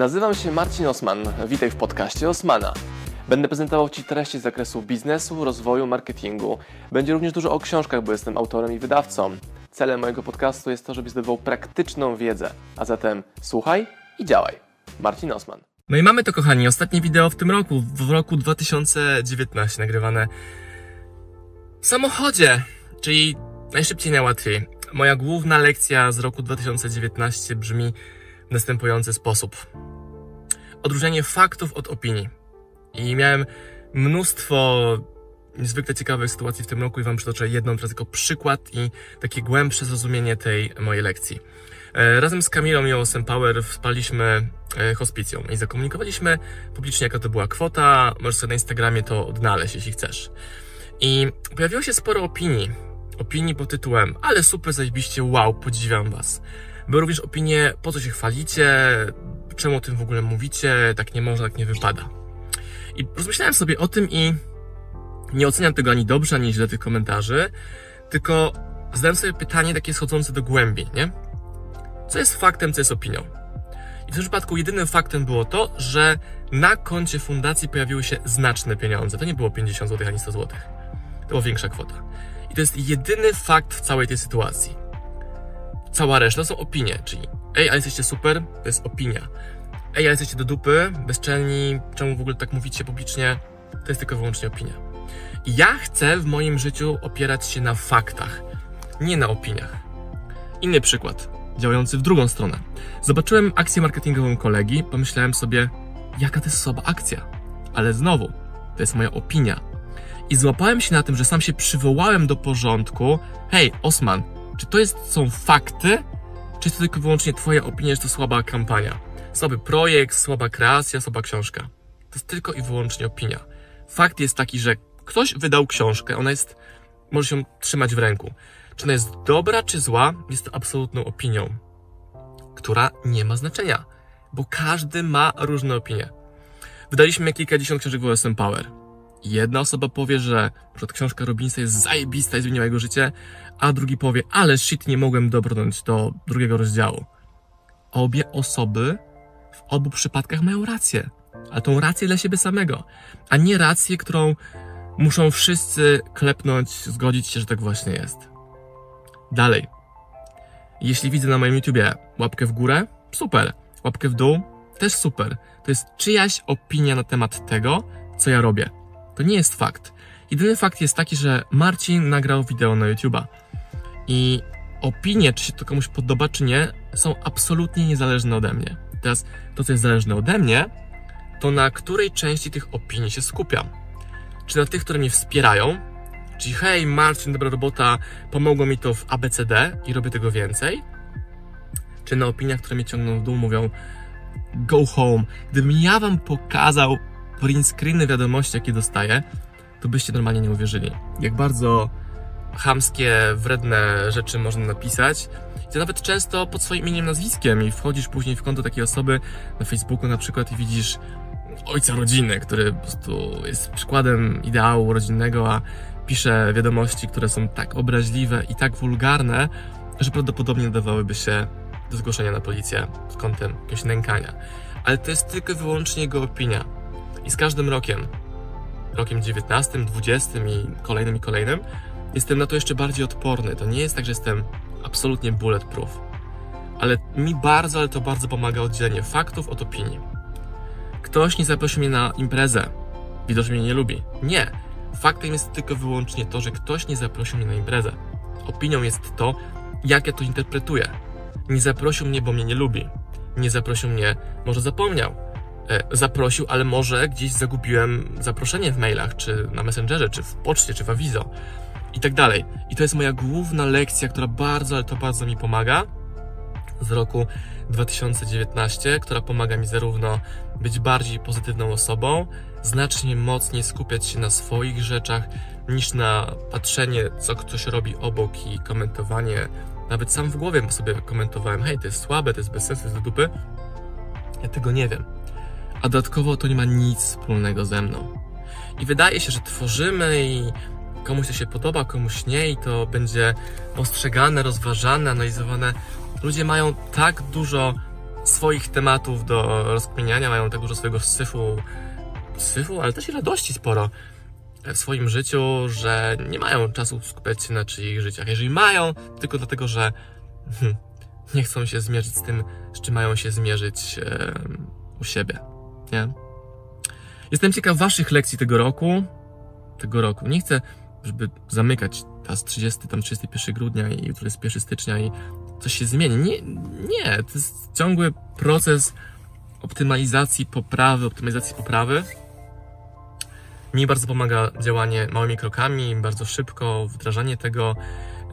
Nazywam się Marcin Osman. Witaj w podcaście Osmana. Będę prezentował Ci treści z zakresu biznesu, rozwoju, marketingu. Będzie również dużo o książkach, bo jestem autorem i wydawcą. Celem mojego podcastu jest to, żebyś zdobywał praktyczną wiedzę. A zatem słuchaj i działaj. Marcin Osman. No i mamy to, kochani, ostatnie wideo w tym roku, w roku 2019, nagrywane w samochodzie, czyli najszybciej, najłatwiej. Moja główna lekcja z roku 2019 brzmi w następujący sposób. Odróżnianie faktów od opinii. I miałem mnóstwo niezwykle ciekawych sytuacji w tym roku i Wam przytoczę jedną teraz tylko przykład i takie głębsze zrozumienie tej mojej lekcji. E, razem z Kamilą i Osem Power wspaliśmy e, hospicją i zakomunikowaliśmy publicznie, jaka to była kwota. Możesz sobie na Instagramie to odnaleźć, jeśli chcesz. I pojawiło się sporo opinii. Opinii pod tytułem, ale super, zajebiście, wow, podziwiam Was. Były również opinie, po co się chwalicie, czemu o tym w ogóle mówicie, tak nie można, tak nie wypada. I rozmyślałem sobie o tym i nie oceniam tego ani dobrze, ani źle tych komentarzy, tylko zadałem sobie pytanie takie schodzące do głębi, nie? Co jest faktem, co jest opinią? I w tym przypadku jedynym faktem było to, że na koncie fundacji pojawiły się znaczne pieniądze. To nie było 50 zł ani 100 zł. To była większa kwota. I to jest jedyny fakt w całej tej sytuacji. Cała reszta to są opinie, czyli ej, ale jesteście super, to jest opinia. Ej, ale jesteście do dupy, bezczelni, czemu w ogóle tak mówicie publicznie, to jest tylko wyłącznie opinia. Ja chcę w moim życiu opierać się na faktach, nie na opiniach. Inny przykład, działający w drugą stronę. Zobaczyłem akcję marketingową kolegi, pomyślałem sobie, jaka to jest słaba akcja. Ale znowu, to jest moja opinia. I złapałem się na tym, że sam się przywołałem do porządku. Hej, Osman, czy to jest, są fakty, czy jest to tylko wyłącznie Twoja opinia, że to słaba kampania? Słaby projekt, słaba kreacja, słaba książka. To jest tylko i wyłącznie opinia. Fakt jest taki, że ktoś wydał książkę, ona jest, może się trzymać w ręku. Czy ona jest dobra, czy zła, jest to absolutną opinią, która nie ma znaczenia, bo każdy ma różne opinie. Wydaliśmy kilkadziesiąt książek w OSM Power. Jedna osoba powie, że przykład książka Robinsa jest zajebista i zmieniła jego życie, a drugi powie, ale shit, nie mogłem dobrnąć do drugiego rozdziału. Obie osoby w obu przypadkach mają rację, ale tą rację dla siebie samego, a nie rację, którą muszą wszyscy klepnąć, zgodzić się, że tak właśnie jest. Dalej. Jeśli widzę na moim YouTubie łapkę w górę, super. Łapkę w dół, też super. To jest czyjaś opinia na temat tego, co ja robię. To nie jest fakt. Jedyny fakt jest taki, że Marcin nagrał wideo na YouTube'a. I opinie, czy się to komuś podoba, czy nie, są absolutnie niezależne ode mnie. Teraz to, co jest zależne ode mnie, to na której części tych opinii się skupiam. Czy na tych, które mnie wspierają, czyli hej, Marcin, dobra robota, pomogło mi to w ABCD i robię tego więcej, czy na opiniach, które mnie ciągną w dół, mówią go home. Gdybym ja wam pokazał print screeny wiadomości, jakie dostaję, to byście normalnie nie uwierzyli. Jak bardzo chamskie, wredne rzeczy można napisać. To nawet często pod swoim imieniem, nazwiskiem i wchodzisz później w konto takiej osoby na Facebooku na przykład i widzisz ojca rodziny, który po prostu jest przykładem ideału rodzinnego, a pisze wiadomości, które są tak obraźliwe i tak wulgarne, że prawdopodobnie dawałyby się do zgłoszenia na policję z kątem jakiegoś nękania. Ale to jest tylko i wyłącznie jego opinia. I z każdym rokiem, rokiem 19, 20 i kolejnym i kolejnym, jestem na to jeszcze bardziej odporny. To nie jest tak, że jestem absolutnie bulletproof. Ale mi bardzo, ale to bardzo pomaga oddzielenie faktów od opinii. Ktoś nie zaprosił mnie na imprezę. Widocznie mnie nie lubi. Nie. Faktem jest tylko wyłącznie to, że ktoś nie zaprosił mnie na imprezę. Opinią jest to, jak ja to interpretuję. Nie zaprosił mnie, bo mnie nie lubi. Nie zaprosił mnie, może zapomniał. E, zaprosił, ale może gdzieś zagubiłem zaproszenie w mailach, czy na Messengerze, czy w poczcie, czy w awizo i tak dalej. I to jest moja główna lekcja, która bardzo, ale to bardzo mi pomaga z roku 2019, która pomaga mi zarówno być bardziej pozytywną osobą, znacznie mocniej skupiać się na swoich rzeczach, niż na patrzenie, co ktoś robi obok i komentowanie. Nawet sam w głowie sobie komentowałem, hej, to jest słabe, to jest bez sensu, to jest do dupy. Ja tego nie wiem. A dodatkowo to nie ma nic wspólnego ze mną. I wydaje się, że tworzymy i komuś to się podoba, komuś nie i to będzie postrzegane, rozważane, analizowane. Ludzie mają tak dużo swoich tematów do rozkminiania, mają tak dużo swojego syfu, syfu, ale też i radości sporo w swoim życiu, że nie mają czasu skupiać się na czyich życiach. Jeżeli mają, tylko dlatego, że hmm, nie chcą się zmierzyć z tym, z czym mają się zmierzyć e, u siebie. Nie? Jestem ciekaw Waszych lekcji tego roku. Tego roku. Nie chcę, żeby zamykać teraz 30, tam 31 grudnia i jutro jest 1 stycznia i coś się zmieni. Nie, nie. To jest ciągły proces optymalizacji poprawy, optymalizacji poprawy. Mi bardzo pomaga działanie małymi krokami, bardzo szybko, wdrażanie tego.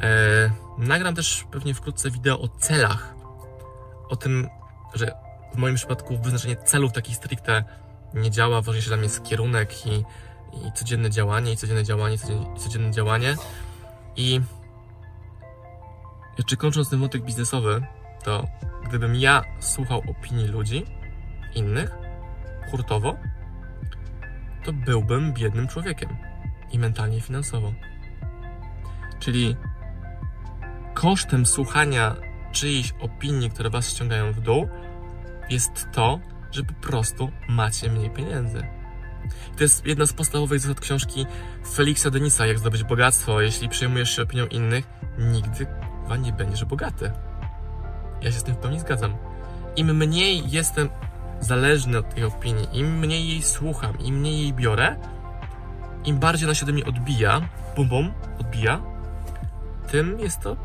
E, nagram też pewnie wkrótce wideo o celach. O tym, że w moim przypadku wyznaczenie celów takich stricte nie działa. Ważniejszy dla mnie jest kierunek i, i codzienne działanie, i codzienne działanie, i codzienne, codzienne działanie. I jeszcze kończąc ten wątek biznesowy, to gdybym ja słuchał opinii ludzi, innych, hurtowo, to byłbym biednym człowiekiem i mentalnie, finansowo. Czyli kosztem słuchania czyichś opinii, które was ściągają w dół, jest to, że po prostu macie mniej pieniędzy. To jest jedna z podstawowych zasad książki Felixa Denisa, Jak zdobyć bogactwo. Jeśli przejmujesz się opinią innych, nigdy nie będziesz bogaty. Ja się z tym w pełni zgadzam. Im mniej jestem zależny od tej opinii, im mniej jej słucham, im mniej jej biorę, im bardziej ona się mnie odbija, bum bum, odbija, tym jest to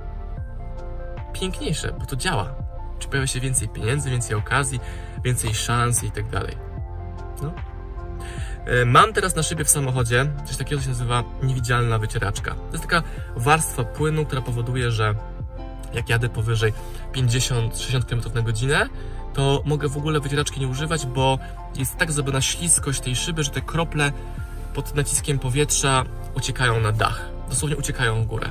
piękniejsze, bo to działa. Czy pojawia się więcej pieniędzy, więcej okazji, więcej szans i tak dalej. No. E, mam teraz na szybie w samochodzie coś takiego, co się nazywa niewidzialna wycieraczka. To jest taka warstwa płynu, która powoduje, że jak jadę powyżej 50-60 km na godzinę, to mogę w ogóle wycieraczki nie używać, bo jest tak zrobiona śliskość tej szyby, że te krople pod naciskiem powietrza uciekają na dach. Dosłownie uciekają w górę.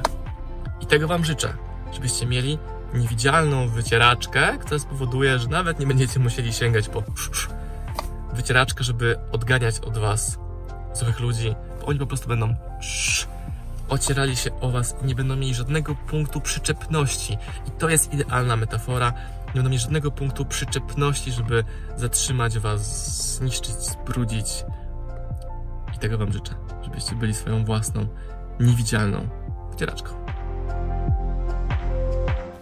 I tego Wam życzę, żebyście mieli niewidzialną wycieraczkę, która spowoduje, że nawet nie będziecie musieli sięgać po wycieraczkę, żeby odganiać od Was złych ludzi, oni po prostu będą ocierali się o Was i nie będą mieli żadnego punktu przyczepności. I to jest idealna metafora. Nie będą mieli żadnego punktu przyczepności, żeby zatrzymać Was, zniszczyć, zbrudzić. I tego Wam życzę, żebyście byli swoją własną, niewidzialną wycieraczką.